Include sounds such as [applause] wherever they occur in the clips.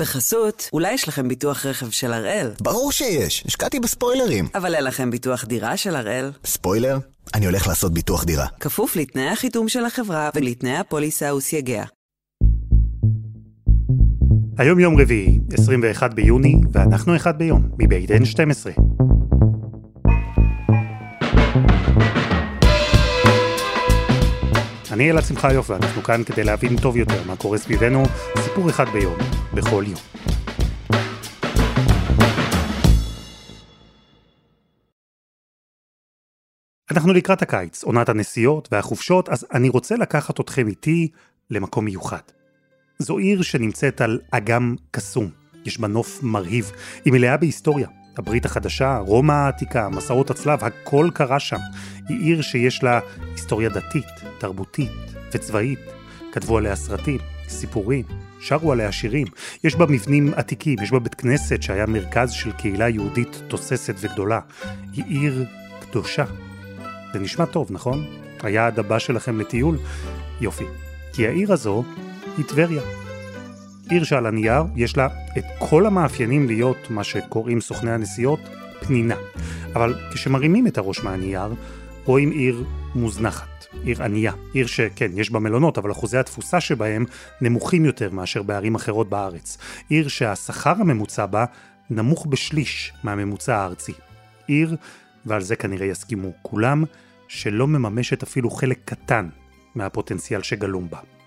בחסות, אולי יש לכם ביטוח רכב של הראל. ברור שיש, השקעתי בספוילרים. אבל אין לכם ביטוח דירה של הראל. ספוילר? אני הולך לעשות ביטוח דירה. כפוף לתנאי החיתום של החברה ולתנאי הפוליסה וסייגיה. היום יום רביעי, 21 ביוני, ואנחנו אחד ביום, מבית N12. אני אלעד שמחיוף ואנחנו כאן כדי להבין טוב יותר מה קורה סביבנו, סיפור אחד ביום, בכל יום. אנחנו לקראת הקיץ, עונת הנסיעות והחופשות, אז אני רוצה לקחת אתכם איתי למקום מיוחד. זו עיר שנמצאת על אגם קסום. יש בה נוף מרהיב, היא מלאה בהיסטוריה. הברית החדשה, רומא העתיקה, מסעות הצלב, הכל קרה שם. היא עיר שיש לה היסטוריה דתית, תרבותית וצבאית. כתבו עליה סרטים, סיפורים, שרו עליה שירים. יש בה מבנים עתיקים, יש בה בית כנסת שהיה מרכז של קהילה יהודית תוססת וגדולה. היא עיר קדושה. זה נשמע טוב, נכון? היעד הבא שלכם לטיול? יופי. כי העיר הזו היא טבריה. עיר שעל הנייר יש לה את כל המאפיינים להיות מה שקוראים סוכני הנסיעות פנינה. אבל כשמרימים את הראש מהנייר, רואים עיר מוזנחת, עיר ענייה. עיר שכן, יש בה מלונות, אבל אחוזי התפוסה שבהם נמוכים יותר מאשר בערים אחרות בארץ. עיר שהשכר הממוצע בה נמוך בשליש מהממוצע הארצי. עיר, ועל זה כנראה יסכימו כולם, שלא מממשת אפילו חלק קטן מהפוטנציאל שגלום בה.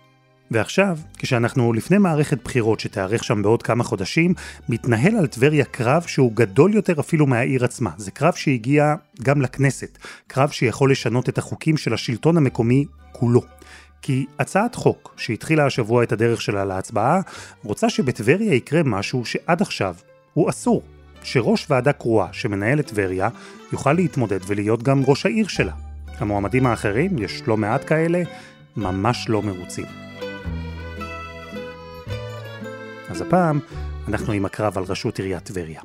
ועכשיו, כשאנחנו לפני מערכת בחירות שתארך שם בעוד כמה חודשים, מתנהל על טבריה קרב שהוא גדול יותר אפילו מהעיר עצמה. זה קרב שהגיע גם לכנסת, קרב שיכול לשנות את החוקים של השלטון המקומי כולו. כי הצעת חוק שהתחילה השבוע את הדרך שלה להצבעה, רוצה שבטבריה יקרה משהו שעד עכשיו הוא אסור. שראש ועדה קרואה שמנהל את טבריה יוכל להתמודד ולהיות גם ראש העיר שלה. המועמדים האחרים, יש לא מעט כאלה, ממש לא מרוצים. אז הפעם אנחנו עם הקרב על ראשות עיריית טבריה.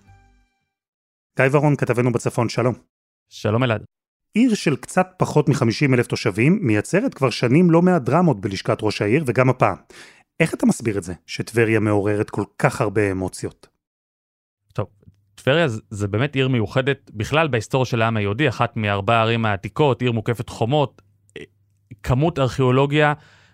גיא ורון, כתבנו בצפון, שלום. שלום אלעד. עיר של קצת פחות מ-50 אלף תושבים מייצרת כבר שנים לא מעט דרמות בלשכת ראש העיר וגם הפעם. איך אתה מסביר את זה שטבריה מעוררת כל כך הרבה אמוציות? טוב, טבריה זה באמת עיר מיוחדת בכלל בהיסטוריה של העם היהודי, אחת מארבע הערים העתיקות, עיר מוקפת חומות, כמות ארכיאולוגיה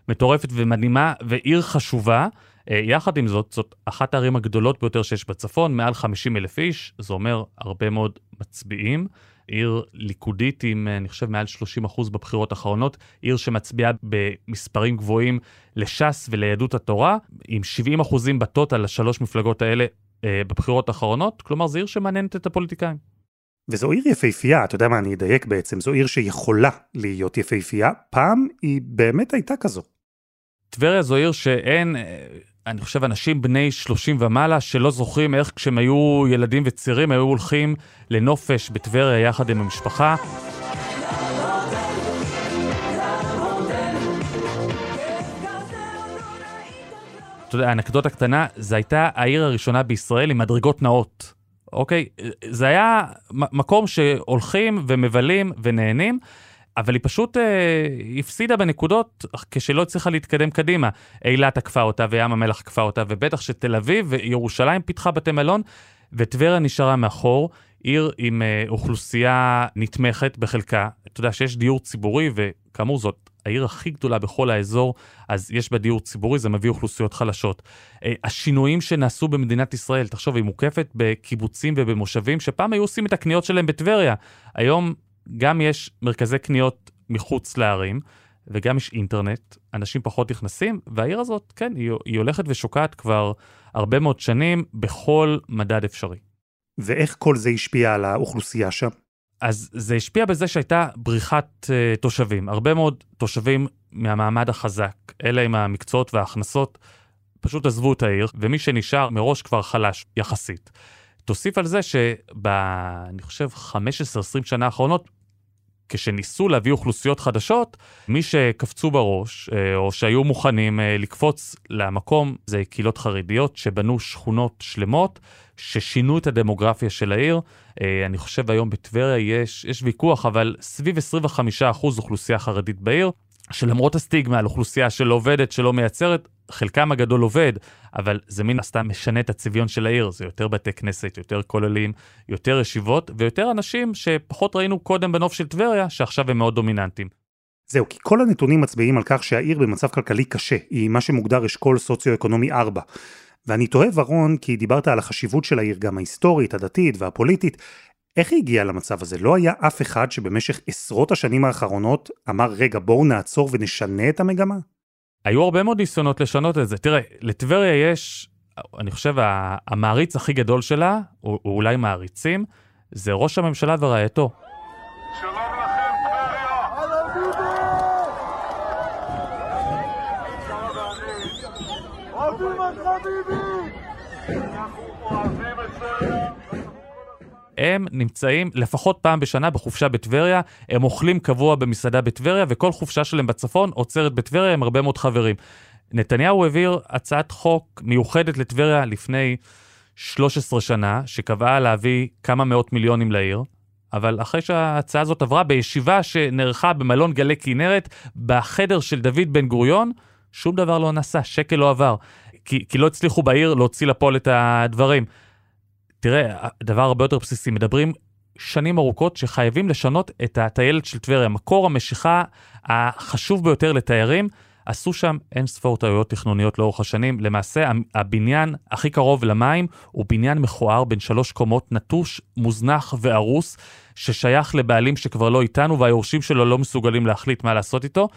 מטורפת ומדהימה ועיר חשובה. אה, יחד עם זאת, זאת אחת הערים הגדולות ביותר שיש בצפון, מעל 50 אלף איש, זה אומר הרבה מאוד מצביעים. עיר ליכודית עם, אה, אני חושב, מעל 30 אחוז בבחירות האחרונות, עיר שמצביעה במספרים גבוהים לש"ס וליהדות התורה, עם 70 אחוזים בטוטל לשלוש מפלגות האלה אה, בבחירות האחרונות, כלומר זו עיר שמעניינת את הפוליטיקאים. וזו עיר יפהפייה, אתה יודע מה, אני אדייק בעצם, זו עיר שיכולה להיות יפהפייה, פעם היא באמת הייתה כזו. טבריה זו עיר שאין, אני חושב, אנשים בני 30 ומעלה שלא זוכרים איך כשהם היו ילדים וצעירים היו הולכים לנופש בטבריה יחד עם המשפחה. אתה יודע, אנקדוטה קטנה, זו הייתה העיר הראשונה בישראל עם מדרגות נאות. אוקיי? זה היה מקום שהולכים ומבלים ונהנים. אבל היא פשוט אה, הפסידה בנקודות כשלא הצליחה להתקדם קדימה. אילת עקפה אותה וים המלח עקפה אותה, ובטח שתל אביב וירושלים פיתחה בתי מלון, וטבריה נשארה מאחור, עיר עם אה, אוכלוסייה נתמכת בחלקה. אתה יודע שיש דיור ציבורי, וכאמור זאת העיר הכי גדולה בכל האזור, אז יש בה דיור ציבורי, זה מביא אוכלוסיות חלשות. אה, השינויים שנעשו במדינת ישראל, תחשוב, היא מוקפת בקיבוצים ובמושבים, שפעם היו עושים את הקניות שלהם בטבריה. היום גם יש מרכזי קניות מחוץ לערים, וגם יש אינטרנט, אנשים פחות נכנסים, והעיר הזאת, כן, היא, היא הולכת ושוקעת כבר הרבה מאוד שנים בכל מדד אפשרי. ואיך כל זה השפיע על האוכלוסייה שם? אז זה השפיע בזה שהייתה בריחת uh, תושבים. הרבה מאוד תושבים מהמעמד החזק, אלה עם המקצועות וההכנסות, פשוט עזבו את העיר, ומי שנשאר מראש כבר חלש יחסית. תוסיף על זה שב... אני חושב, 15-20 שנה האחרונות, כשניסו להביא אוכלוסיות חדשות, מי שקפצו בראש, אה, או שהיו מוכנים אה, לקפוץ למקום, זה קהילות חרדיות שבנו שכונות שלמות, ששינו את הדמוגרפיה של העיר. אה, אני חושב היום בטבריה יש, יש ויכוח, אבל סביב 25% אוכלוסייה חרדית בעיר. שלמרות הסטיגמה על אוכלוסייה שלא עובדת, שלא מייצרת, חלקם הגדול עובד, אבל זה מן הסתם משנה את הצביון של העיר, זה יותר בתי כנסת, יותר כוללים, יותר ישיבות, ויותר אנשים שפחות ראינו קודם בנוף של טבריה, שעכשיו הם מאוד דומיננטיים. זהו, כי כל הנתונים מצביעים על כך שהעיר במצב כלכלי קשה, היא מה שמוגדר אשכול סוציו-אקונומי 4. ואני תוהה, ורון, כי דיברת על החשיבות של העיר, גם ההיסטורית, הדתית והפוליטית. איך היא הגיעה למצב הזה? לא היה אף אחד שבמשך עשרות השנים האחרונות אמר, רגע, בואו נעצור ונשנה את המגמה? היו הרבה מאוד ניסיונות לשנות את זה. תראה, לטבריה יש, אני חושב, המעריץ הכי גדול שלה, או אולי מעריצים, זה ראש הממשלה ורעייתו. שלום לכם, טבריה! אנחנו אוהבים את טבריה! הם נמצאים לפחות פעם בשנה בחופשה בטבריה, הם אוכלים קבוע במסעדה בטבריה, וכל חופשה שלהם בצפון עוצרת בטבריה עם הרבה מאוד חברים. נתניהו העביר הצעת חוק מיוחדת לטבריה לפני 13 שנה, שקבעה להביא כמה מאות מיליונים לעיר, אבל אחרי שההצעה הזאת עברה בישיבה שנערכה במלון גלי כנרת, בחדר של דוד בן גוריון, שום דבר לא נעשה, שקל לא עבר. כי, כי לא הצליחו בעיר להוציא לפועל את הדברים. תראה, דבר הרבה יותר בסיסי, מדברים שנים ארוכות שחייבים לשנות את הטיילת של טבריה. מקור המשיכה החשוב ביותר לתיירים, עשו שם אין ספור טעויות תכנוניות לאורך השנים. למעשה, הבניין הכי קרוב למים הוא בניין מכוער בין שלוש קומות, נטוש, מוזנח והרוס, ששייך לבעלים שכבר לא איתנו והיורשים שלו לא מסוגלים להחליט מה לעשות איתו.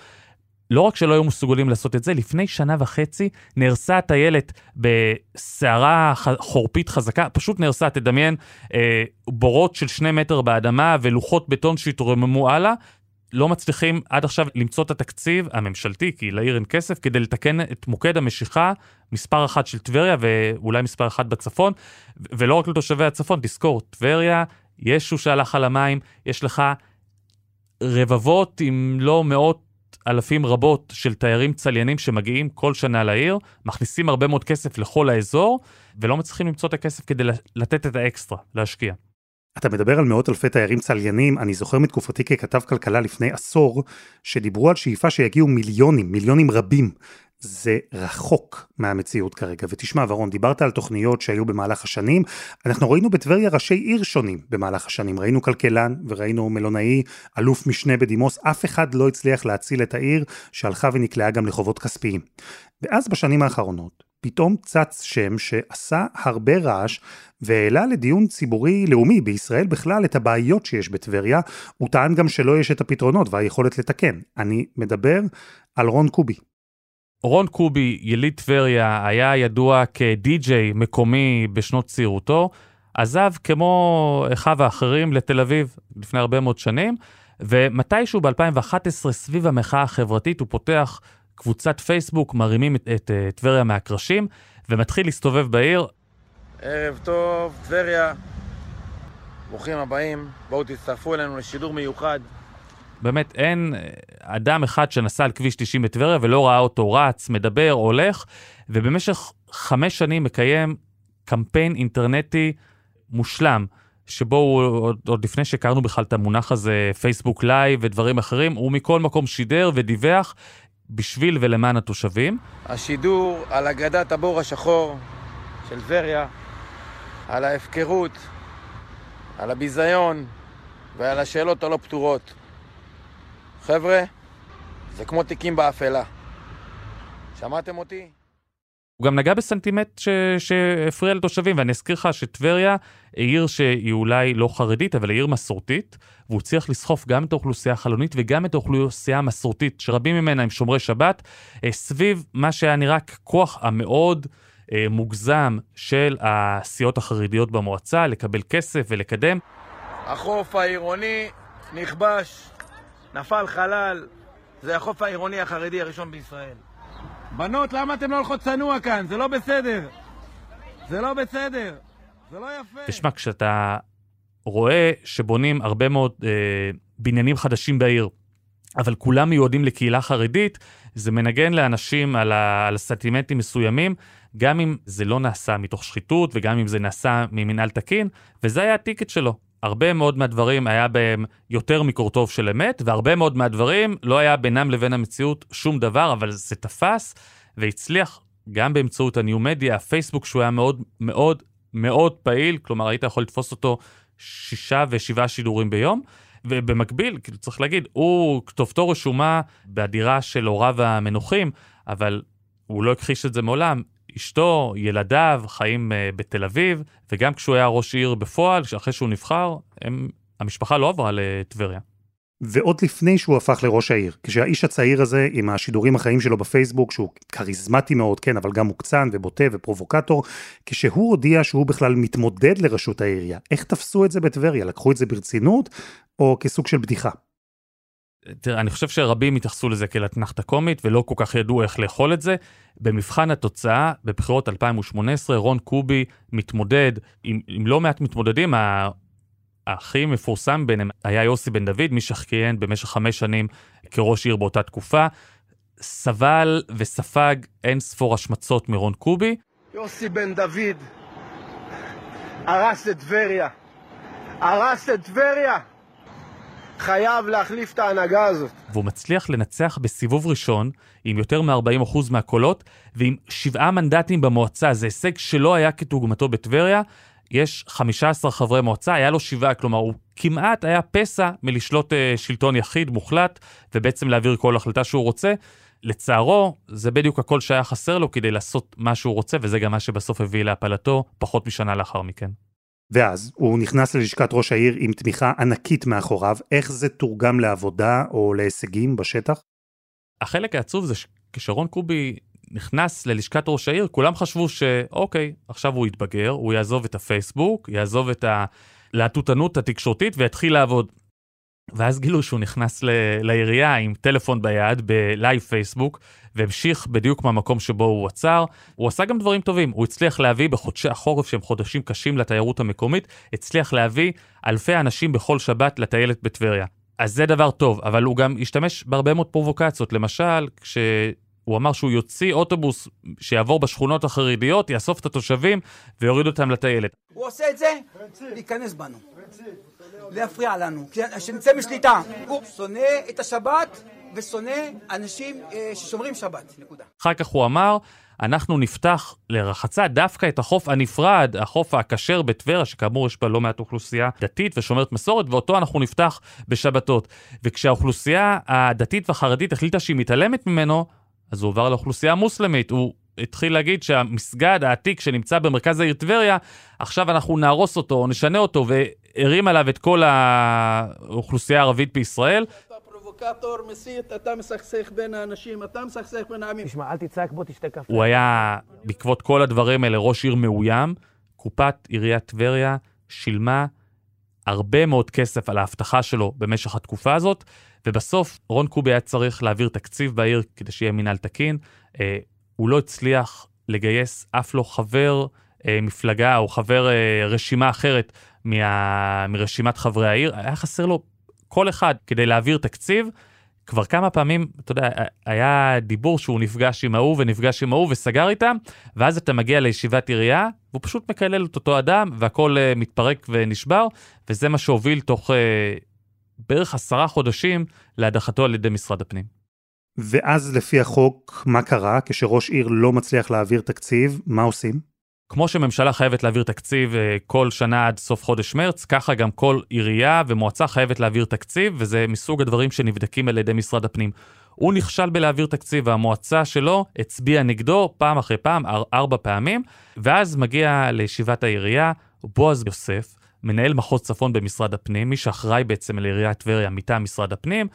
לא רק שלא היו מסוגלים לעשות את זה, לפני שנה וחצי נהרסה הטיילת בסערה חורפית חזקה, פשוט נהרסה, תדמיין, אה, בורות של שני מטר באדמה ולוחות בטון שהתרוממו הלאה. לא מצליחים עד עכשיו למצוא את התקציב הממשלתי, כי לעיר אין כסף, כדי לתקן את מוקד המשיכה, מספר אחת של טבריה ואולי מספר אחת בצפון, ולא רק לתושבי הצפון, תזכור, טבריה, ישו שהלך על המים, יש לך רבבות אם לא מאות אלפים רבות של תיירים צליינים שמגיעים כל שנה לעיר, מכניסים הרבה מאוד כסף לכל האזור, ולא מצליחים למצוא את הכסף כדי לתת את האקסטרה, להשקיע. אתה מדבר על מאות אלפי תיירים צליינים, אני זוכר מתקופתי ככתב כלכלה לפני עשור, שדיברו על שאיפה שיגיעו מיליונים, מיליונים רבים זה רחוק מהמציאות כרגע. ותשמע, ורון, דיברת על תוכניות שהיו במהלך השנים. אנחנו ראינו בטבריה ראשי עיר שונים במהלך השנים. ראינו כלכלן וראינו מלונאי, אלוף משנה בדימוס. אף אחד לא הצליח להציל את העיר, שהלכה ונקלעה גם לחובות כספיים. ואז בשנים האחרונות, פתאום צץ שם שעשה הרבה רעש והעלה לדיון ציבורי לאומי בישראל בכלל את הבעיות שיש בטבריה. הוא טען גם שלא יש את הפתרונות והיכולת לתקן. אני מדבר על רון קובי. רון קובי, יליד טבריה, היה ידוע כדי-ג'יי מקומי בשנות צעירותו, עזב כמו אחיו האחרים לתל אביב לפני הרבה מאוד שנים, ומתישהו ב-2011, סביב המחאה החברתית, הוא פותח קבוצת פייסבוק, מרימים את, את טבריה מהקרשים, ומתחיל להסתובב בעיר. ערב טוב, טבריה, ברוכים הבאים, בואו תצטרפו אלינו לשידור מיוחד באמת אין אדם אחד שנסע על כביש 90 בטבריה ולא ראה אותו רץ, מדבר, הולך, ובמשך חמש שנים מקיים קמפיין אינטרנטי מושלם, שבו הוא, עוד, עוד לפני שהכרנו בכלל את המונח הזה, פייסבוק live ודברים אחרים, הוא מכל מקום שידר ודיווח בשביל ולמען התושבים. השידור על אגדת הבור השחור של טבריה, על ההפקרות, על הביזיון ועל השאלות הלא פתורות. חבר'ה, זה כמו תיקים באפלה. שמעתם אותי? הוא גם נגע בסנטימנט שהפריע לתושבים, ואני אזכיר לך שטבריה היא עיר שהיא אולי לא חרדית, אבל היא עיר מסורתית, והוא צריך לסחוף גם את האוכלוסייה החלונית וגם את האוכלוסייה המסורתית, שרבים ממנה הם שומרי שבת, אה, סביב מה שהיה נראה ככוח המאוד אה, מוגזם של הסיעות החרדיות במועצה, לקבל כסף ולקדם. החוף העירוני נכבש נפל חלל, זה החוף העירוני החרדי הראשון בישראל. בנות, למה אתם לא הולכות צנוע כאן? זה לא בסדר. זה לא בסדר. זה לא יפה. תשמע, כשאתה רואה שבונים הרבה מאוד אה, בניינים חדשים בעיר, אבל כולם מיועדים לקהילה חרדית, זה מנגן לאנשים על, ה, על סטימנטים מסוימים, גם אם זה לא נעשה מתוך שחיתות וגם אם זה נעשה ממינהל תקין, וזה היה הטיקט שלו. הרבה מאוד מהדברים היה בהם יותר מקורטוב של אמת, והרבה מאוד מהדברים לא היה בינם לבין המציאות שום דבר, אבל זה תפס והצליח גם באמצעות הניו-מדיה, הפייסבוק שהוא היה מאוד מאוד מאוד פעיל, כלומר היית יכול לתפוס אותו שישה ושבעה שידורים ביום. ובמקביל, כאילו צריך להגיד, הוא, כתובתו רשומה בדירה של הוריו המנוחים, אבל הוא לא הכחיש את זה מעולם. אשתו, ילדיו, חיים uh, בתל אביב, וגם כשהוא היה ראש עיר בפועל, אחרי שהוא נבחר, הם, המשפחה לא עברה לטבריה. ועוד לפני שהוא הפך לראש העיר, כשהאיש הצעיר הזה עם השידורים החיים שלו בפייסבוק, שהוא כריזמטי מאוד, כן, אבל גם מוקצן ובוטה ופרובוקטור, כשהוא הודיע שהוא בכלל מתמודד לראשות העירייה, איך תפסו את זה בטבריה? לקחו את זה ברצינות, או כסוג של בדיחה? תראה, אני חושב שרבים התייחסו לזה כאל אתנחתה קומית ולא כל כך ידעו איך לאכול את זה. במבחן התוצאה, בבחירות 2018, רון קובי מתמודד עם, עם לא מעט מתמודדים, הכי מפורסם ביניהם היה יוסי בן דוד, מי שכיהן במשך חמש שנים כראש עיר באותה תקופה. סבל וספג אין ספור השמצות מרון קובי. יוסי בן דוד הרס את טבריה. הרס את טבריה! חייב להחליף את ההנהגה הזאת. והוא מצליח לנצח בסיבוב ראשון עם יותר מ-40% מהקולות ועם שבעה מנדטים במועצה, זה הישג שלא היה כתוגמתו בטבריה. יש 15 חברי מועצה, היה לו שבעה, כלומר הוא כמעט היה פסע מלשלוט uh, שלטון יחיד מוחלט ובעצם להעביר כל החלטה שהוא רוצה. לצערו, זה בדיוק הכל שהיה חסר לו כדי לעשות מה שהוא רוצה, וזה גם מה שבסוף הביא להפלתו פחות משנה לאחר מכן. ואז הוא נכנס ללשכת ראש העיר עם תמיכה ענקית מאחוריו, איך זה תורגם לעבודה או להישגים בשטח? החלק העצוב זה שכשרון קובי נכנס ללשכת ראש העיר, כולם חשבו שאוקיי, עכשיו הוא יתבגר, הוא יעזוב את הפייסבוק, יעזוב את הלהטוטנות התקשורתית ויתחיל לעבוד. ואז גילו שהוא נכנס ל- לעירייה עם טלפון ביד בלייב פייסבוק, והמשיך בדיוק מהמקום שבו הוא עצר. הוא עשה גם דברים טובים, הוא הצליח להביא בחודשי החורף שהם חודשים קשים לתיירות המקומית, הצליח להביא אלפי אנשים בכל שבת לטיילת בטבריה. אז זה דבר טוב, אבל הוא גם השתמש בהרבה מאוד פרובוקציות. למשל, כש... הוא אמר שהוא יוציא אוטובוס שיעבור בשכונות החרדיות, יאסוף את התושבים ויוריד אותם לטיילת. הוא עושה את זה, להיכנס בנו, להפריע לנו, שנצא משליטה. הוא שונא את השבת ושונא אנשים אה, ששומרים שבת, נקודה. אחר כך הוא אמר, אנחנו נפתח לרחצה דווקא את החוף הנפרד, החוף הכשר בטבריה, שכאמור יש בה לא מעט אוכלוסייה דתית ושומרת מסורת, ואותו אנחנו נפתח בשבתות. וכשהאוכלוסייה הדתית והחרדית החליטה שהיא מתעלמת ממנו, אז הוא עבר לאוכלוסייה המוסלמית. הוא התחיל להגיד שהמסגד העתיק שנמצא במרכז העיר טבריה, עכשיו אנחנו נהרוס אותו, או נשנה אותו, והרים עליו את כל האוכלוסייה הערבית בישראל. פרובוקטור, מסית, אתה מסכסך בין האנשים, אתה מסכסך בין העמים. תשמע, אל תצעק, בוא תשתה קפה. הוא היה, בעקבות כל הדברים האלה, ראש עיר מאוים. קופת עיריית טבריה שילמה הרבה מאוד כסף על ההבטחה שלו במשך התקופה הזאת, ובסוף רון קובי היה צריך להעביר תקציב בעיר כדי שיהיה מינהל תקין. אה, הוא לא הצליח לגייס אף לא חבר אה, מפלגה או חבר אה, רשימה אחרת מה, מרשימת חברי העיר, היה חסר לו כל אחד כדי להעביר תקציב. כבר כמה פעמים, אתה יודע, היה דיבור שהוא נפגש עם ההוא ונפגש עם ההוא וסגר איתם, ואז אתה מגיע לישיבת עירייה, והוא פשוט מקלל את אותו אדם, והכל uh, מתפרק ונשבר, וזה מה שהוביל תוך uh, בערך עשרה חודשים להדחתו על ידי משרד הפנים. ואז לפי החוק, מה קרה כשראש עיר לא מצליח להעביר תקציב, מה עושים? כמו שממשלה חייבת להעביר תקציב uh, כל שנה עד סוף חודש מרץ, ככה גם כל עירייה ומועצה חייבת להעביר תקציב, וזה מסוג הדברים שנבדקים על ידי משרד הפנים. הוא נכשל בלהעביר תקציב, והמועצה שלו הצביעה נגדו פעם אחרי פעם, אר, ארבע פעמים, ואז מגיע לישיבת העירייה בועז יוסף, מנהל מחוז צפון במשרד הפנים, מי שאחראי בעצם לעיריית טבריה מטעם משרד הפנים,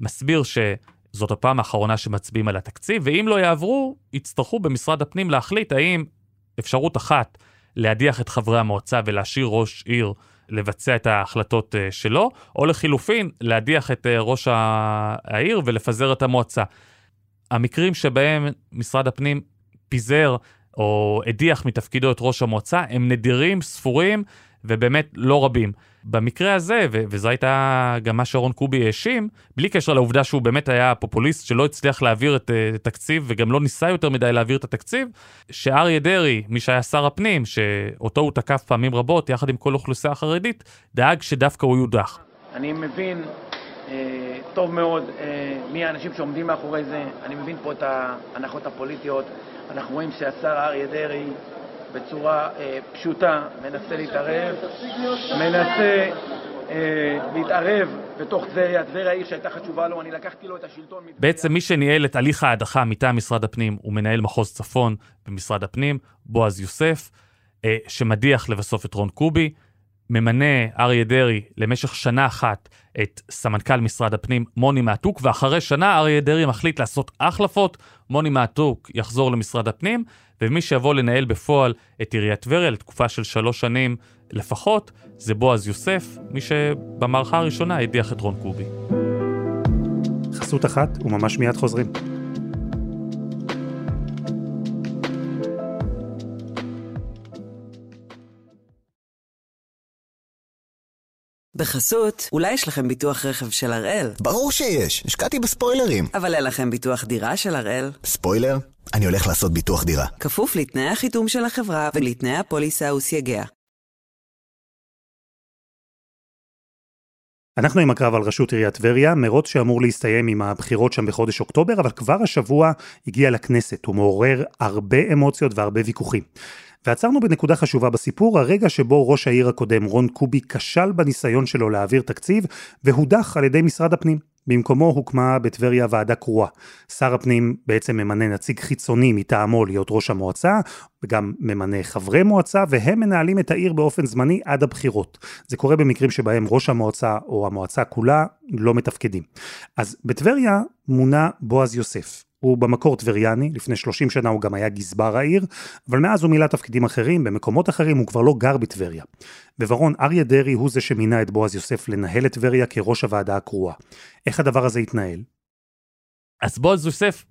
מסביר שזאת הפעם האחרונה שמצביעים על התקציב, ואם לא יעברו, יצטרכו במשרד הפנים להחליט האם אפשרות אחת להדיח את חברי המועצה ולהשאיר ראש עיר לבצע את ההחלטות uh, שלו, או לחילופין, להדיח את uh, ראש העיר ולפזר את המועצה. המקרים שבהם משרד הפנים פיזר או הדיח מתפקידו את ראש המועצה הם נדירים, ספורים, ובאמת לא רבים. במקרה הזה, ו- וזו הייתה גם מה שרון קובי האשים, בלי קשר לעובדה שהוא באמת היה פופוליסט שלא הצליח להעביר את uh, תקציב וגם לא ניסה יותר מדי להעביר את התקציב, שאריה דרעי, מי שהיה שר הפנים, שאותו הוא תקף פעמים רבות יחד עם כל אוכלוסייה חרדית, דאג שדווקא הוא יודח. אני מבין אה, טוב מאוד אה, מי האנשים שעומדים מאחורי זה, אני מבין פה את ההנחות הפוליטיות, אנחנו רואים שהשר אריה דרעי בצורה אה, פשוטה מנסה להתערב, מנסה אה, להתערב בתוך טבריה, טבריה העיר שהייתה חשובה לו, אני לקחתי לו את השלטון. בעצם מי שניהל את הליך ההדחה מטעם משרד הפנים הוא מנהל מחוז צפון במשרד הפנים, בועז יוסף, אה, שמדיח לבסוף את רון קובי. ממנה אריה דרעי למשך שנה אחת את סמנכ"ל משרד הפנים מוני מעתוק, ואחרי שנה אריה דרעי מחליט לעשות החלפות, מוני מעתוק יחזור למשרד הפנים, ומי שיבוא לנהל בפועל את עיריית טבריה לתקופה של שלוש שנים לפחות, זה בועז יוסף, מי שבמערכה הראשונה הדיח את רון קובי. חסות אחת וממש מיד חוזרים. בחסות, אולי יש לכם ביטוח רכב של הראל, ברור שיש, השקעתי בספוילרים. אבל אין לכם ביטוח דירה של הראל. ספוילר? אני הולך לעשות ביטוח דירה. כפוף לתנאי החיתום של החברה ולתנאי הפוליסה וסייגיה. אנחנו עם הקרב על ראשות עיריית טבריה, מרוץ שאמור להסתיים עם הבחירות שם בחודש אוקטובר, אבל כבר השבוע הגיע לכנסת, הוא מעורר הרבה אמוציות והרבה ויכוחים. ועצרנו בנקודה חשובה בסיפור, הרגע שבו ראש העיר הקודם, רון קובי, כשל בניסיון שלו להעביר תקציב, והודח על ידי משרד הפנים. במקומו הוקמה בטבריה ועדה קרואה. שר הפנים בעצם ממנה נציג חיצוני מטעמו להיות ראש המועצה, וגם ממנה חברי מועצה, והם מנהלים את העיר באופן זמני עד הבחירות. זה קורה במקרים שבהם ראש המועצה או המועצה כולה לא מתפקדים. אז בטבריה מונה בועז יוסף. הוא במקור טבריאני, לפני 30 שנה הוא גם היה גזבר העיר, אבל מאז הוא מילא תפקידים אחרים, במקומות אחרים הוא כבר לא גר בטבריה. בברון, אריה דרעי הוא זה שמינה את בועז יוסף לנהל את טבריה כראש הוועדה הקרואה. איך הדבר הזה התנהל? אז בועז יוסף,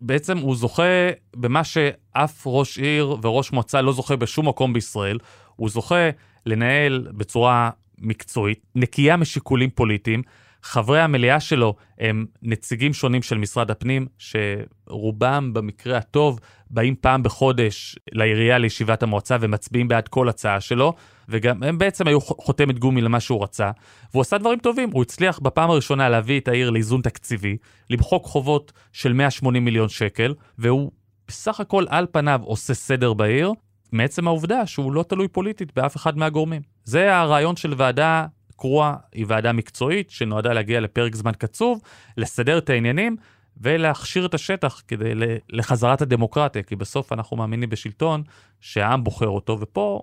בעצם הוא זוכה במה שאף ראש עיר וראש מועצה לא זוכה בשום מקום בישראל. הוא זוכה לנהל בצורה מקצועית, נקייה משיקולים פוליטיים. חברי המליאה שלו הם נציגים שונים של משרד הפנים, שרובם במקרה הטוב באים פעם בחודש לעירייה לישיבת המועצה ומצביעים בעד כל הצעה שלו, וגם הם בעצם היו חותמת גומי למה שהוא רצה, והוא עשה דברים טובים, הוא הצליח בפעם הראשונה להביא את העיר לאיזון תקציבי, למחוק חובות של 180 מיליון שקל, והוא בסך הכל על פניו עושה סדר בעיר, מעצם העובדה שהוא לא תלוי פוליטית באף אחד מהגורמים. זה הרעיון של ועדה קרואה, היא ועדה מקצועית שנועדה להגיע לפרק זמן קצוב, לסדר את העניינים ולהכשיר את השטח כדי לחזרת הדמוקרטיה, כי בסוף אנחנו מאמינים בשלטון שהעם בוחר אותו, ופה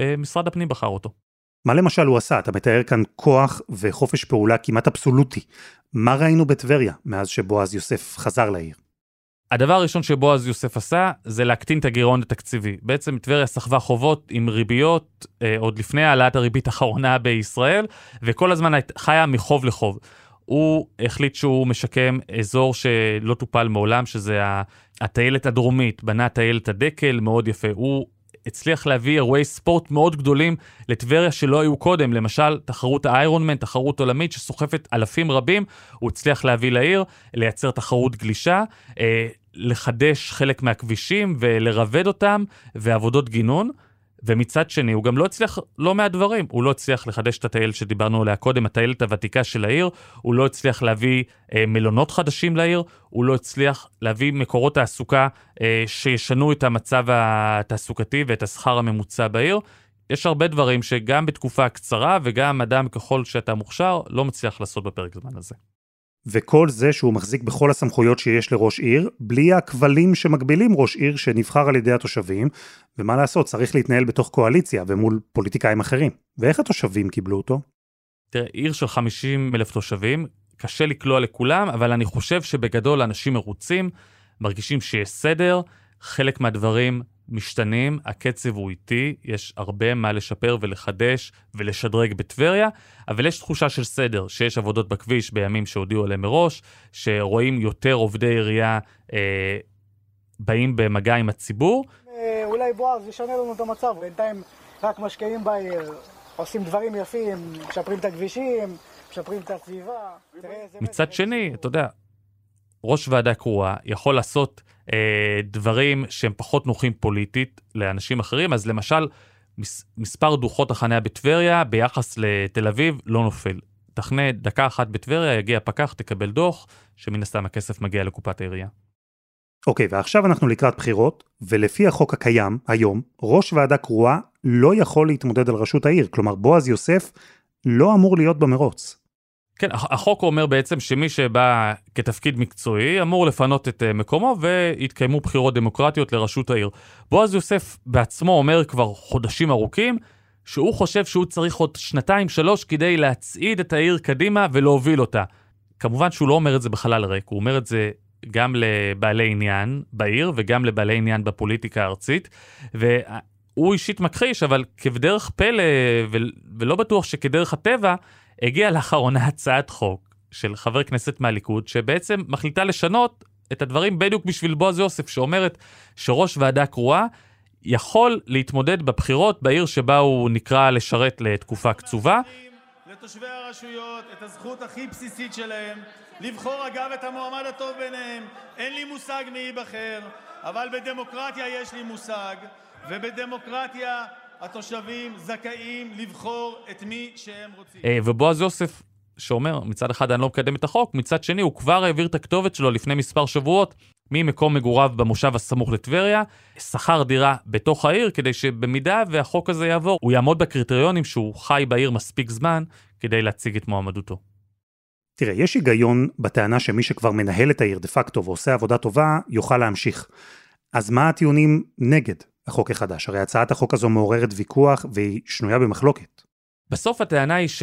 אה, משרד הפנים בחר אותו. מה למשל הוא עשה? אתה מתאר כאן כוח וחופש פעולה כמעט אבסולוטי. מה ראינו בטבריה מאז שבועז יוסף חזר לעיר? הדבר הראשון שבועז יוסף עשה זה להקטין את הגירעון התקציבי. בעצם טבריה סחבה חובות עם ריביות אה, עוד לפני העלאת הריבית האחרונה בישראל, וכל הזמן חיה מחוב לחוב. הוא החליט שהוא משקם אזור שלא טופל מעולם, שזה הטיילת הדרומית, בנה טיילת הדקל, מאוד יפה. הוא הצליח להביא אירועי ספורט מאוד גדולים לטבריה שלא היו קודם, למשל תחרות האיירונמן, תחרות עולמית שסוחפת אלפים רבים, הוא הצליח להביא לעיר, לייצר תחרות גלישה, אה, לחדש חלק מהכבישים ולרבד אותם, ועבודות גינון. ומצד שני, הוא גם לא הצליח לא מעט דברים. הוא לא הצליח לחדש את הטיילת שדיברנו עליה קודם, הטיילת הוותיקה של העיר, הוא לא הצליח להביא אה, מלונות חדשים לעיר, הוא לא הצליח להביא מקורות תעסוקה אה, שישנו את המצב התעסוקתי ואת השכר הממוצע בעיר. יש הרבה דברים שגם בתקופה קצרה וגם אדם ככל שאתה מוכשר לא מצליח לעשות בפרק זמן הזה. וכל זה שהוא מחזיק בכל הסמכויות שיש לראש עיר, בלי הכבלים שמגבילים ראש עיר שנבחר על ידי התושבים, ומה לעשות, צריך להתנהל בתוך קואליציה ומול פוליטיקאים אחרים. ואיך התושבים קיבלו אותו? תראה, עיר של 50 אלף תושבים, קשה לקלוע לכולם, אבל אני חושב שבגדול אנשים מרוצים, מרגישים שיש סדר, חלק מהדברים משתנים, הקצב הוא איטי, יש הרבה מה לשפר ולחדש ולשדרג בטבריה, אבל יש תחושה של סדר, שיש עבודות בכביש בימים שהודיעו עליהם מראש, שרואים יותר עובדי עירייה אה, באים במגע עם הציבור. אה, אולי בועז ישנה לנו את המצב, בינתיים רק משקיעים בעיר, עושים דברים יפים, משפרים את הכבישים, משפרים את הסביבה. מצד שני, אתה יודע, ראש ועדה קרואה יכול לעשות אה, דברים שהם פחות נוחים פוליטית לאנשים אחרים, אז למשל, מס, מספר דוחות החניה בטבריה ביחס לתל אביב לא נופל. תחנה דקה אחת בטבריה, יגיע פקח, תקבל דוח, שמן הסתם הכסף מגיע לקופת העירייה. אוקיי, ועכשיו אנחנו לקראת בחירות, ולפי החוק הקיים, היום, ראש ועדה קרואה לא יכול להתמודד על ראשות העיר. כלומר, בועז יוסף לא אמור להיות במרוץ. כן, החוק אומר בעצם שמי שבא כתפקיד מקצועי אמור לפנות את אה, מקומו ויתקיימו בחירות דמוקרטיות לראשות העיר. בועז יוסף בעצמו אומר כבר חודשים ארוכים שהוא חושב שהוא צריך עוד שנתיים שלוש כדי להצעיד את העיר קדימה ולהוביל אותה. כמובן שהוא לא אומר את זה בחלל ריק, הוא אומר את זה גם לבעלי עניין בעיר וגם לבעלי עניין בפוליטיקה הארצית. והוא אישית מכחיש, אבל כבדרך פלא, ולא בטוח שכדרך הטבע, הגיעה לאחרונה הצעת חוק של חבר כנסת מהליכוד, שבעצם מחליטה לשנות את הדברים בדיוק בשביל בועז יוסף, שאומרת שראש ועדה קרואה יכול להתמודד בבחירות בעיר שבה הוא נקרא לשרת לתקופה קצובה. לתושבי הרשויות את הזכות הכי בסיסית שלהם לבחור אגב את המועמד הטוב ביניהם. אין לי מושג מי ייבחר, אבל בדמוקרטיה יש לי מושג, ובדמוקרטיה התושבים זכאים לבחור את מי שהם רוצים. אה, ובועז יוסף שאומר, מצד אחד אני לא מקדם את החוק, מצד שני הוא כבר העביר את הכתובת שלו לפני מספר שבועות ממקום מגוריו במושב הסמוך לטבריה, שכר דירה בתוך העיר כדי שבמידה והחוק הזה יעבור, הוא יעמוד בקריטריונים שהוא חי בעיר מספיק זמן כדי להציג את מועמדותו. תראה, יש היגיון בטענה שמי שכבר מנהל את העיר דה פקטו ועושה עבודה טובה, יוכל להמשיך. אז מה הטיעונים נגד החוק החדש? הרי הצעת החוק הזו מעוררת ויכוח והיא שנויה במחלוקת. בסוף הטענה היא ש...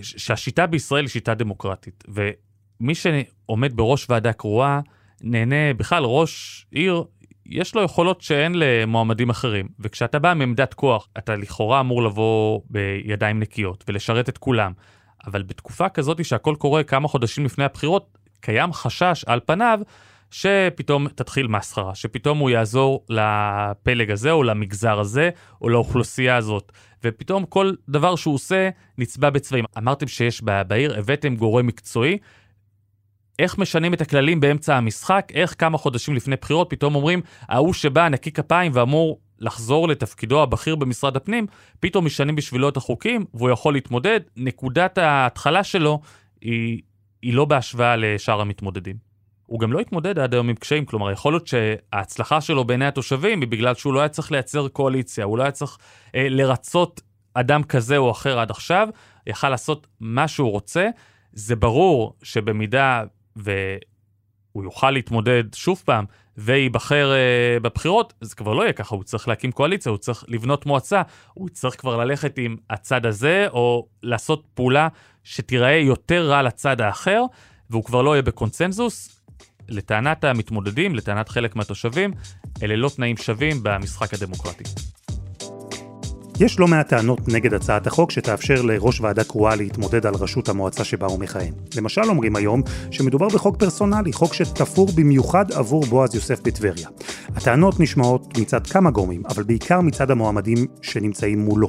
שהשיטה בישראל היא שיטה דמוקרטית, ומי שעומד בראש ועדה קרואה, נהנה, בכלל ראש עיר, יש לו יכולות שאין למועמדים אחרים, וכשאתה בא מעמדת כוח, אתה לכאורה אמור לבוא בידיים נקיות ולשרת את כולם. אבל בתקופה כזאת שהכל קורה כמה חודשים לפני הבחירות, קיים חשש על פניו שפתאום תתחיל מסחרה, שפתאום הוא יעזור לפלג הזה או למגזר הזה או לאוכלוסייה הזאת. ופתאום כל דבר שהוא עושה נצבע בצבעים. אמרתם שיש בעיר, הבאתם גורם מקצועי, איך משנים את הכללים באמצע המשחק, איך כמה חודשים לפני בחירות פתאום אומרים, ההוא שבא נקי כפיים ואמור לחזור לתפקידו הבכיר במשרד הפנים, פתאום משנים בשבילו את החוקים והוא יכול להתמודד. נקודת ההתחלה שלו היא, היא לא בהשוואה לשאר המתמודדים. הוא גם לא התמודד עד היום עם קשיים, כלומר יכול להיות שההצלחה שלו בעיני התושבים היא בגלל שהוא לא היה צריך לייצר קואליציה, הוא לא היה צריך אה, לרצות אדם כזה או אחר עד עכשיו, יכל לעשות מה שהוא רוצה. זה ברור שבמידה והוא יוכל להתמודד שוב פעם וייבחר uh, בבחירות, זה כבר לא יהיה ככה, הוא צריך להקים קואליציה, הוא צריך לבנות מועצה, הוא צריך כבר ללכת עם הצד הזה, או לעשות פעולה שתיראה יותר רע לצד האחר, והוא כבר לא יהיה בקונצנזוס. לטענת המתמודדים, לטענת חלק מהתושבים, אלה לא תנאים שווים במשחק הדמוקרטי. יש לא מעט טענות נגד הצעת החוק שתאפשר לראש ועדה קרואה להתמודד על ראשות המועצה שבה הוא מכהן. למשל אומרים היום שמדובר בחוק פרסונלי, חוק שתפור במיוחד עבור בועז יוסף בטבריה. הטענות נשמעות מצד כמה גורמים, אבל בעיקר מצד המועמדים שנמצאים מולו.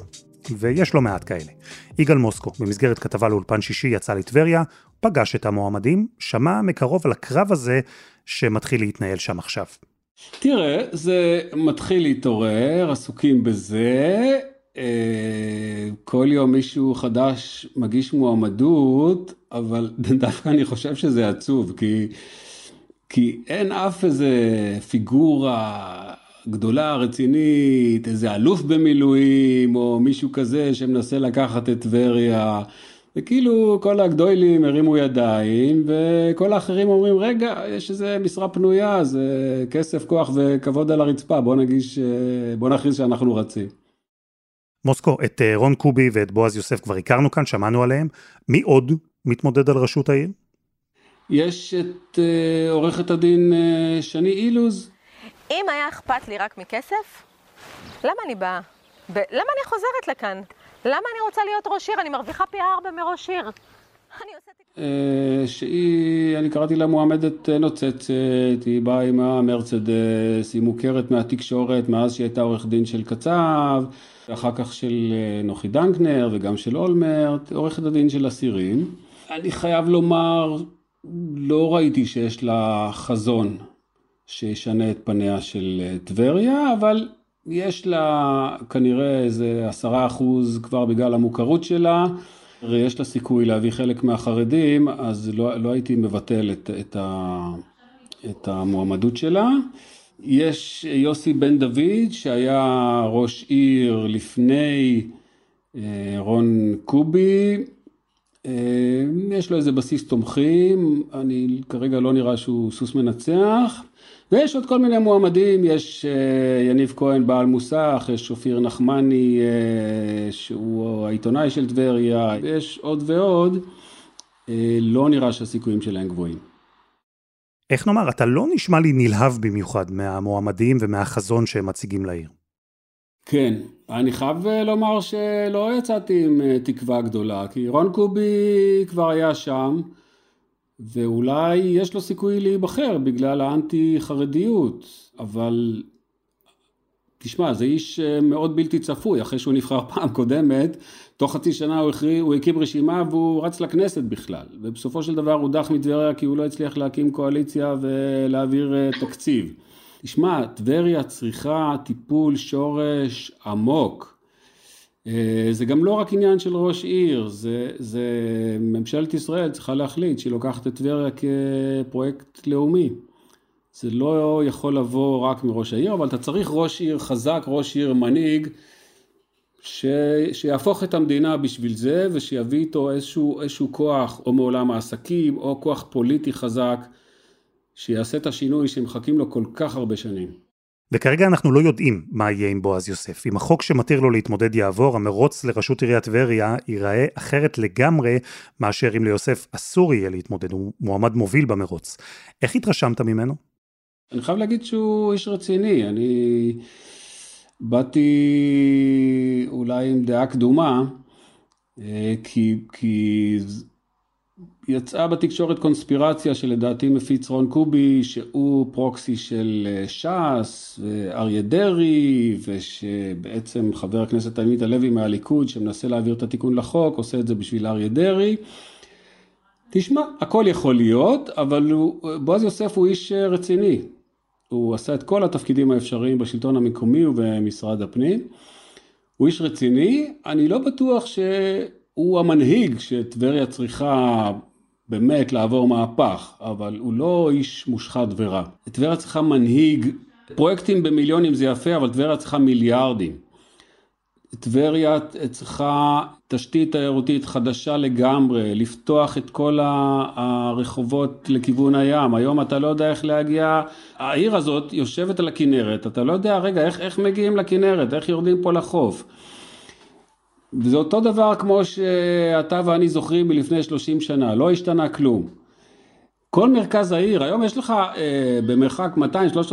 ויש לא מעט כאלה. יגאל מוסקו, במסגרת כתבה לאולפן שישי, יצא לטבריה, פגש את המועמדים, שמע מקרוב על הקרב הזה שמתחיל להתנהל שם עכשיו. תראה, זה מתחיל להתעורר, עסוקים בזה, אה, כל יום מישהו חדש מגיש מועמדות, אבל [laughs] דווקא אני חושב שזה עצוב, כי, כי אין אף איזה פיגורה גדולה, רצינית, איזה אלוף במילואים, או מישהו כזה שמנסה לקחת את טבריה. וכאילו כל הגדולים הרימו ידיים, וכל האחרים אומרים, רגע, יש איזה משרה פנויה, זה כסף, כוח וכבוד על הרצפה, בוא נגיש, אה, בוא נכריז שאנחנו רצים. מוסקו, את אה, רון קובי ואת בועז יוסף כבר הכרנו כאן, שמענו עליהם. מי עוד מתמודד על ראשות העיר? יש את uh, עורכת הדין שני אילוז. אם היה אכפת לי רק מכסף, למה אני באה? ב- למה אני חוזרת לכאן? למה אני רוצה להיות ראש עיר? אני מרוויחה פי ארבע מראש עיר. עושה... שהיא, אני קראתי לה מועמדת נוצצת, היא באה עם המרצדס, היא מוכרת מהתקשורת מאז שהיא הייתה עורך דין של קצב, ואחר כך של נוחי דנקנר וגם של אולמרט, עורכת הדין של אסירים. אני חייב לומר, לא ראיתי שיש לה חזון שישנה את פניה של טבריה, אבל יש לה כנראה איזה עשרה אחוז כבר בגלל המוכרות שלה. יש לה סיכוי להביא חלק מהחרדים, אז לא, לא הייתי מבטל את, את, ה, את המועמדות שלה. יש יוסי בן דוד, שהיה ראש עיר לפני אה, רון קובי, אה, יש לו איזה בסיס תומכים, אני כרגע לא נראה שהוא סוס מנצח. ויש עוד כל מיני מועמדים, יש אה, יניב כהן בעל מוסך, יש אופיר נחמני אה, שהוא העיתונאי של טבריה, ויש עוד ועוד, אה, לא נראה שהסיכויים שלהם גבוהים. איך נאמר, אתה לא נשמע לי נלהב במיוחד מהמועמדים ומהחזון שהם מציגים לעיר. כן, אני חייב לומר שלא יצאתי עם תקווה גדולה, כי רון קובי כבר היה שם. ואולי יש לו סיכוי להיבחר בגלל האנטי חרדיות, אבל תשמע, זה איש אה, מאוד בלתי צפוי, אחרי שהוא נבחר [laughs] פעם קודמת, תוך חצי שנה הוא, הכרי, הוא הקים רשימה והוא רץ לכנסת בכלל, ובסופו של דבר הוא דח מטבריה כי הוא לא הצליח להקים קואליציה ולהעביר אה, תקציב. תשמע, טבריה צריכה טיפול שורש עמוק. אה, זה גם לא רק עניין של ראש עיר, זה, זה ממשלת ישראל צריכה להחליט שהיא לוקחת את טבריה כפרויקט לאומי. זה לא יכול לבוא רק מראש העיר, אבל אתה צריך ראש עיר חזק, ראש עיר מנהיג, ש... שיהפוך את המדינה בשביל זה, ושיביא איתו איזשהו, איזשהו כוח, או מעולם העסקים, או כוח פוליטי חזק, שיעשה את השינוי שמחכים לו כל כך הרבה שנים. וכרגע אנחנו לא יודעים מה יהיה עם בועז יוסף. אם החוק שמתיר לו להתמודד יעבור, המרוץ לראשות עיריית טבריה ייראה אחרת לגמרי מאשר אם ליוסף אסור יהיה להתמודד, הוא מועמד מוביל במרוץ. איך התרשמת ממנו? אני חייב להגיד שהוא איש רציני, אני באתי אולי עם דעה קדומה, אה, כי, כי יצאה בתקשורת קונספירציה שלדעתי מפיץ רון קובי, שהוא פרוקסי של אה, ש"ס ואריה דרעי, ושבעצם חבר הכנסת עמית הלוי מהליכוד שמנסה להעביר את התיקון לחוק, עושה את זה בשביל אריה דרעי. תשמע, הכל יכול להיות, אבל הוא, בועז יוסף הוא איש אה, רציני. הוא עשה את כל התפקידים האפשריים בשלטון המקומי ובמשרד הפנים. הוא איש רציני, אני לא בטוח שהוא המנהיג שטבריה צריכה באמת לעבור מהפך, אבל הוא לא איש מושחת ורע. טבריה צריכה מנהיג, פרויקטים במיליונים זה יפה, אבל טבריה צריכה מיליארדים. טבריה צריכה תשתית תיירותית חדשה לגמרי, לפתוח את כל הרחובות לכיוון הים. היום אתה לא יודע איך להגיע, העיר הזאת יושבת על הכנרת, אתה לא יודע, רגע, איך, איך מגיעים לכנרת, איך יורדים פה לחוף. וזה אותו דבר כמו שאתה ואני זוכרים מלפני 30 שנה, לא השתנה כלום. כל מרכז העיר, היום יש לך אה, במרחק 200-300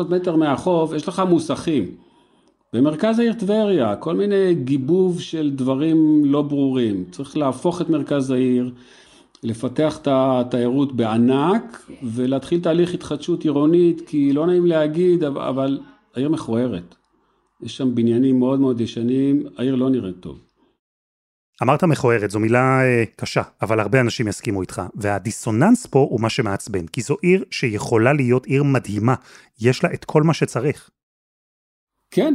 מטר מהחוף, יש לך מוסכים. במרכז העיר טבריה, כל מיני גיבוב של דברים לא ברורים. צריך להפוך את מרכז העיר, לפתח את התיירות בענק ולהתחיל תהליך התחדשות עירונית, כי לא נעים להגיד, אבל העיר מכוערת. יש שם בניינים מאוד מאוד ישנים, העיר לא נראית טוב. אמרת מכוערת, זו מילה אה, קשה, אבל הרבה אנשים יסכימו איתך. והדיסוננס פה הוא מה שמעצבן, כי זו עיר שיכולה להיות עיר מדהימה, יש לה את כל מה שצריך. כן,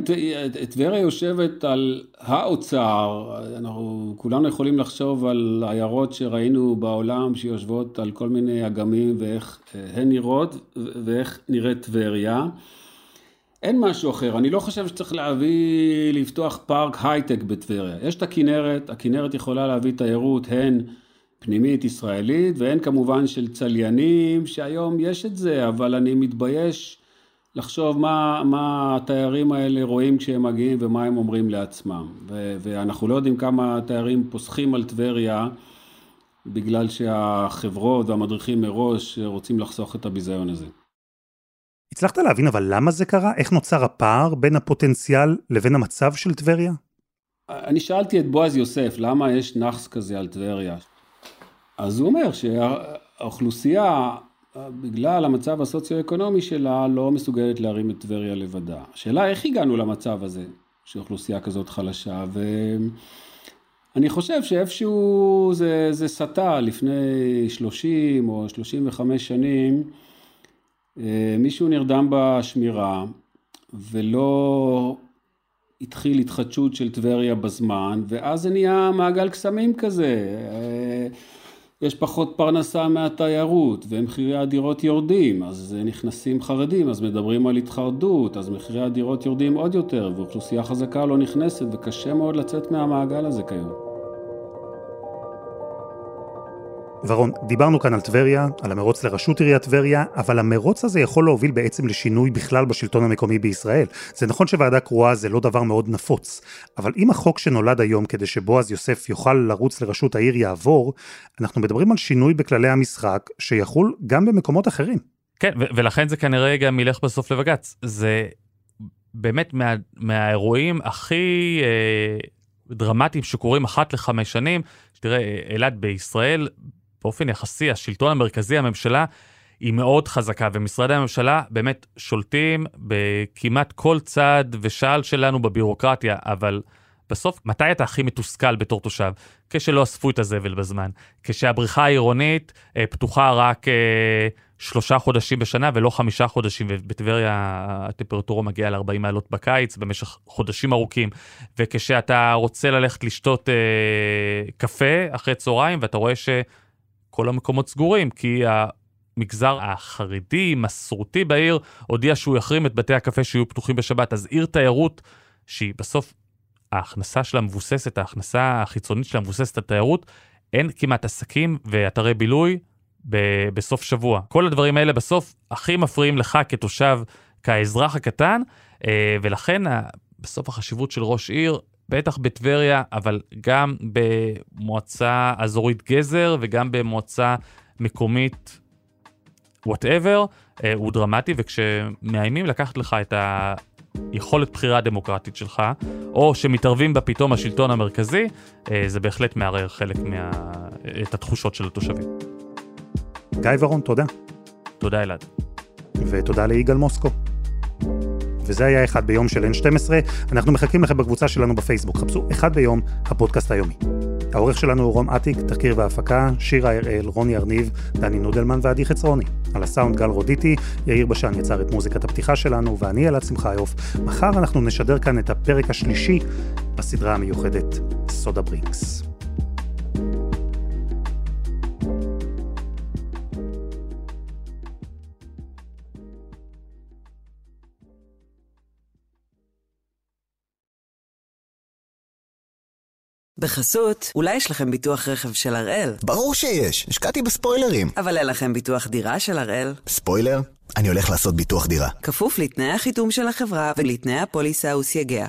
טבריה יושבת על האוצר, אנחנו כולנו יכולים לחשוב על עיירות שראינו בעולם שיושבות על כל מיני אגמים ואיך אה, הן נראות ואיך נראית טבריה. אין משהו אחר, אני לא חושב שצריך להביא, לפתוח פארק הייטק בטבריה. יש את הכנרת, הכנרת יכולה להביא תיירות הן פנימית ישראלית והן כמובן של צליינים, שהיום יש את זה, אבל אני מתבייש לחשוב מה, מה התיירים האלה רואים כשהם מגיעים ומה הם אומרים לעצמם. ו- ואנחנו לא יודעים כמה תיירים פוסחים על טבריה בגלל שהחברות והמדריכים מראש רוצים לחסוך את הביזיון הזה. הצלחת להבין אבל למה זה קרה? איך נוצר הפער בין הפוטנציאל לבין המצב של טבריה? אני שאלתי את בועז יוסף, למה יש נאחס כזה על טבריה? אז הוא אומר שהאוכלוסייה, בגלל המצב הסוציו-אקונומי שלה, לא מסוגלת להרים את טבריה לבדה. השאלה איך הגענו למצב הזה, שאוכלוסייה כזאת חלשה, ואני חושב שאיפשהו זה, זה סטה לפני 30 או 35 שנים, מישהו נרדם בשמירה ולא התחיל התחדשות של טבריה בזמן, ואז זה נהיה מעגל קסמים כזה. אה, יש פחות פרנסה מהתיירות, ומחירי הדירות יורדים, אז נכנסים חרדים, אז מדברים על התחרדות, אז מחירי הדירות יורדים עוד יותר, ואוכלוסייה חזקה לא נכנסת, וקשה מאוד לצאת מהמעגל הזה כיום. ורון, דיברנו כאן על טבריה, על המרוץ לראשות עיריית טבריה, אבל המרוץ הזה יכול להוביל בעצם לשינוי בכלל בשלטון המקומי בישראל. זה נכון שוועדה קרואה זה לא דבר מאוד נפוץ, אבל אם החוק שנולד היום כדי שבועז יוסף יוכל לרוץ לראשות העיר יעבור, אנחנו מדברים על שינוי בכללי המשחק שיחול גם במקומות אחרים. כן, ולכן זה כנראה גם ילך בסוף לבג"ץ. זה באמת מה, מהאירועים הכי אה, דרמטיים שקורים אחת לחמש שנים. תראה, אילת בישראל באופן יחסי, השלטון המרכזי, הממשלה, היא מאוד חזקה, ומשרדי הממשלה באמת שולטים בכמעט כל צעד ושעל שלנו בבירוקרטיה, אבל בסוף, מתי אתה הכי מתוסכל בתור תושב? כשלא אספו את הזבל בזמן, כשהבריכה העירונית אה, פתוחה רק אה, שלושה חודשים בשנה ולא חמישה חודשים, ובטבריה הטמפרטורה מגיעה ל-40 מעלות בקיץ במשך חודשים ארוכים, וכשאתה רוצה ללכת לשתות אה, קפה אחרי צהריים, ואתה רואה ש... כל המקומות סגורים, כי המגזר החרדי, מסורתי בעיר, הודיע שהוא יחרים את בתי הקפה שיהיו פתוחים בשבת. אז עיר תיירות, שהיא בסוף, ההכנסה שלה מבוססת, ההכנסה החיצונית שלה מבוססת על תיירות, אין כמעט עסקים ואתרי בילוי ב- בסוף שבוע. כל הדברים האלה בסוף הכי מפריעים לך כתושב, כאזרח הקטן, אה, ולכן בסוף החשיבות של ראש עיר בטח בטבריה, אבל גם במועצה אזורית גזר וגם במועצה מקומית וואטאבר, אה, הוא דרמטי, וכשמאיימים לקחת לך את היכולת בחירה הדמוקרטית שלך, או שמתערבים בה פתאום השלטון המרכזי, אה, זה בהחלט מערער חלק מה... את התחושות של התושבים. גיא ורון, תודה. תודה אלעד. ותודה ליגאל מוסקו. וזה היה אחד ביום של N12. אנחנו מחכים לכם בקבוצה שלנו בפייסבוק. חפשו אחד ביום, הפודקאסט היומי. העורך שלנו הוא רום אטיק, תחקיר והפקה, שירה הראל, רוני ארניב, דני נודלמן ועדי חצרוני. על הסאונד גל רודיטי, יאיר בשן יצר את מוזיקת הפתיחה שלנו, ואני אלעד שמחיוף. מחר אנחנו נשדר כאן את הפרק השלישי בסדרה המיוחדת סודה ברינקס. בחסות, אולי יש לכם ביטוח רכב של הראל? ברור שיש, השקעתי בספוילרים. אבל אין לכם ביטוח דירה של הראל? ספוילר? אני הולך לעשות ביטוח דירה. כפוף לתנאי החיתום של החברה ולתנאי הפוליסה וסייגיה.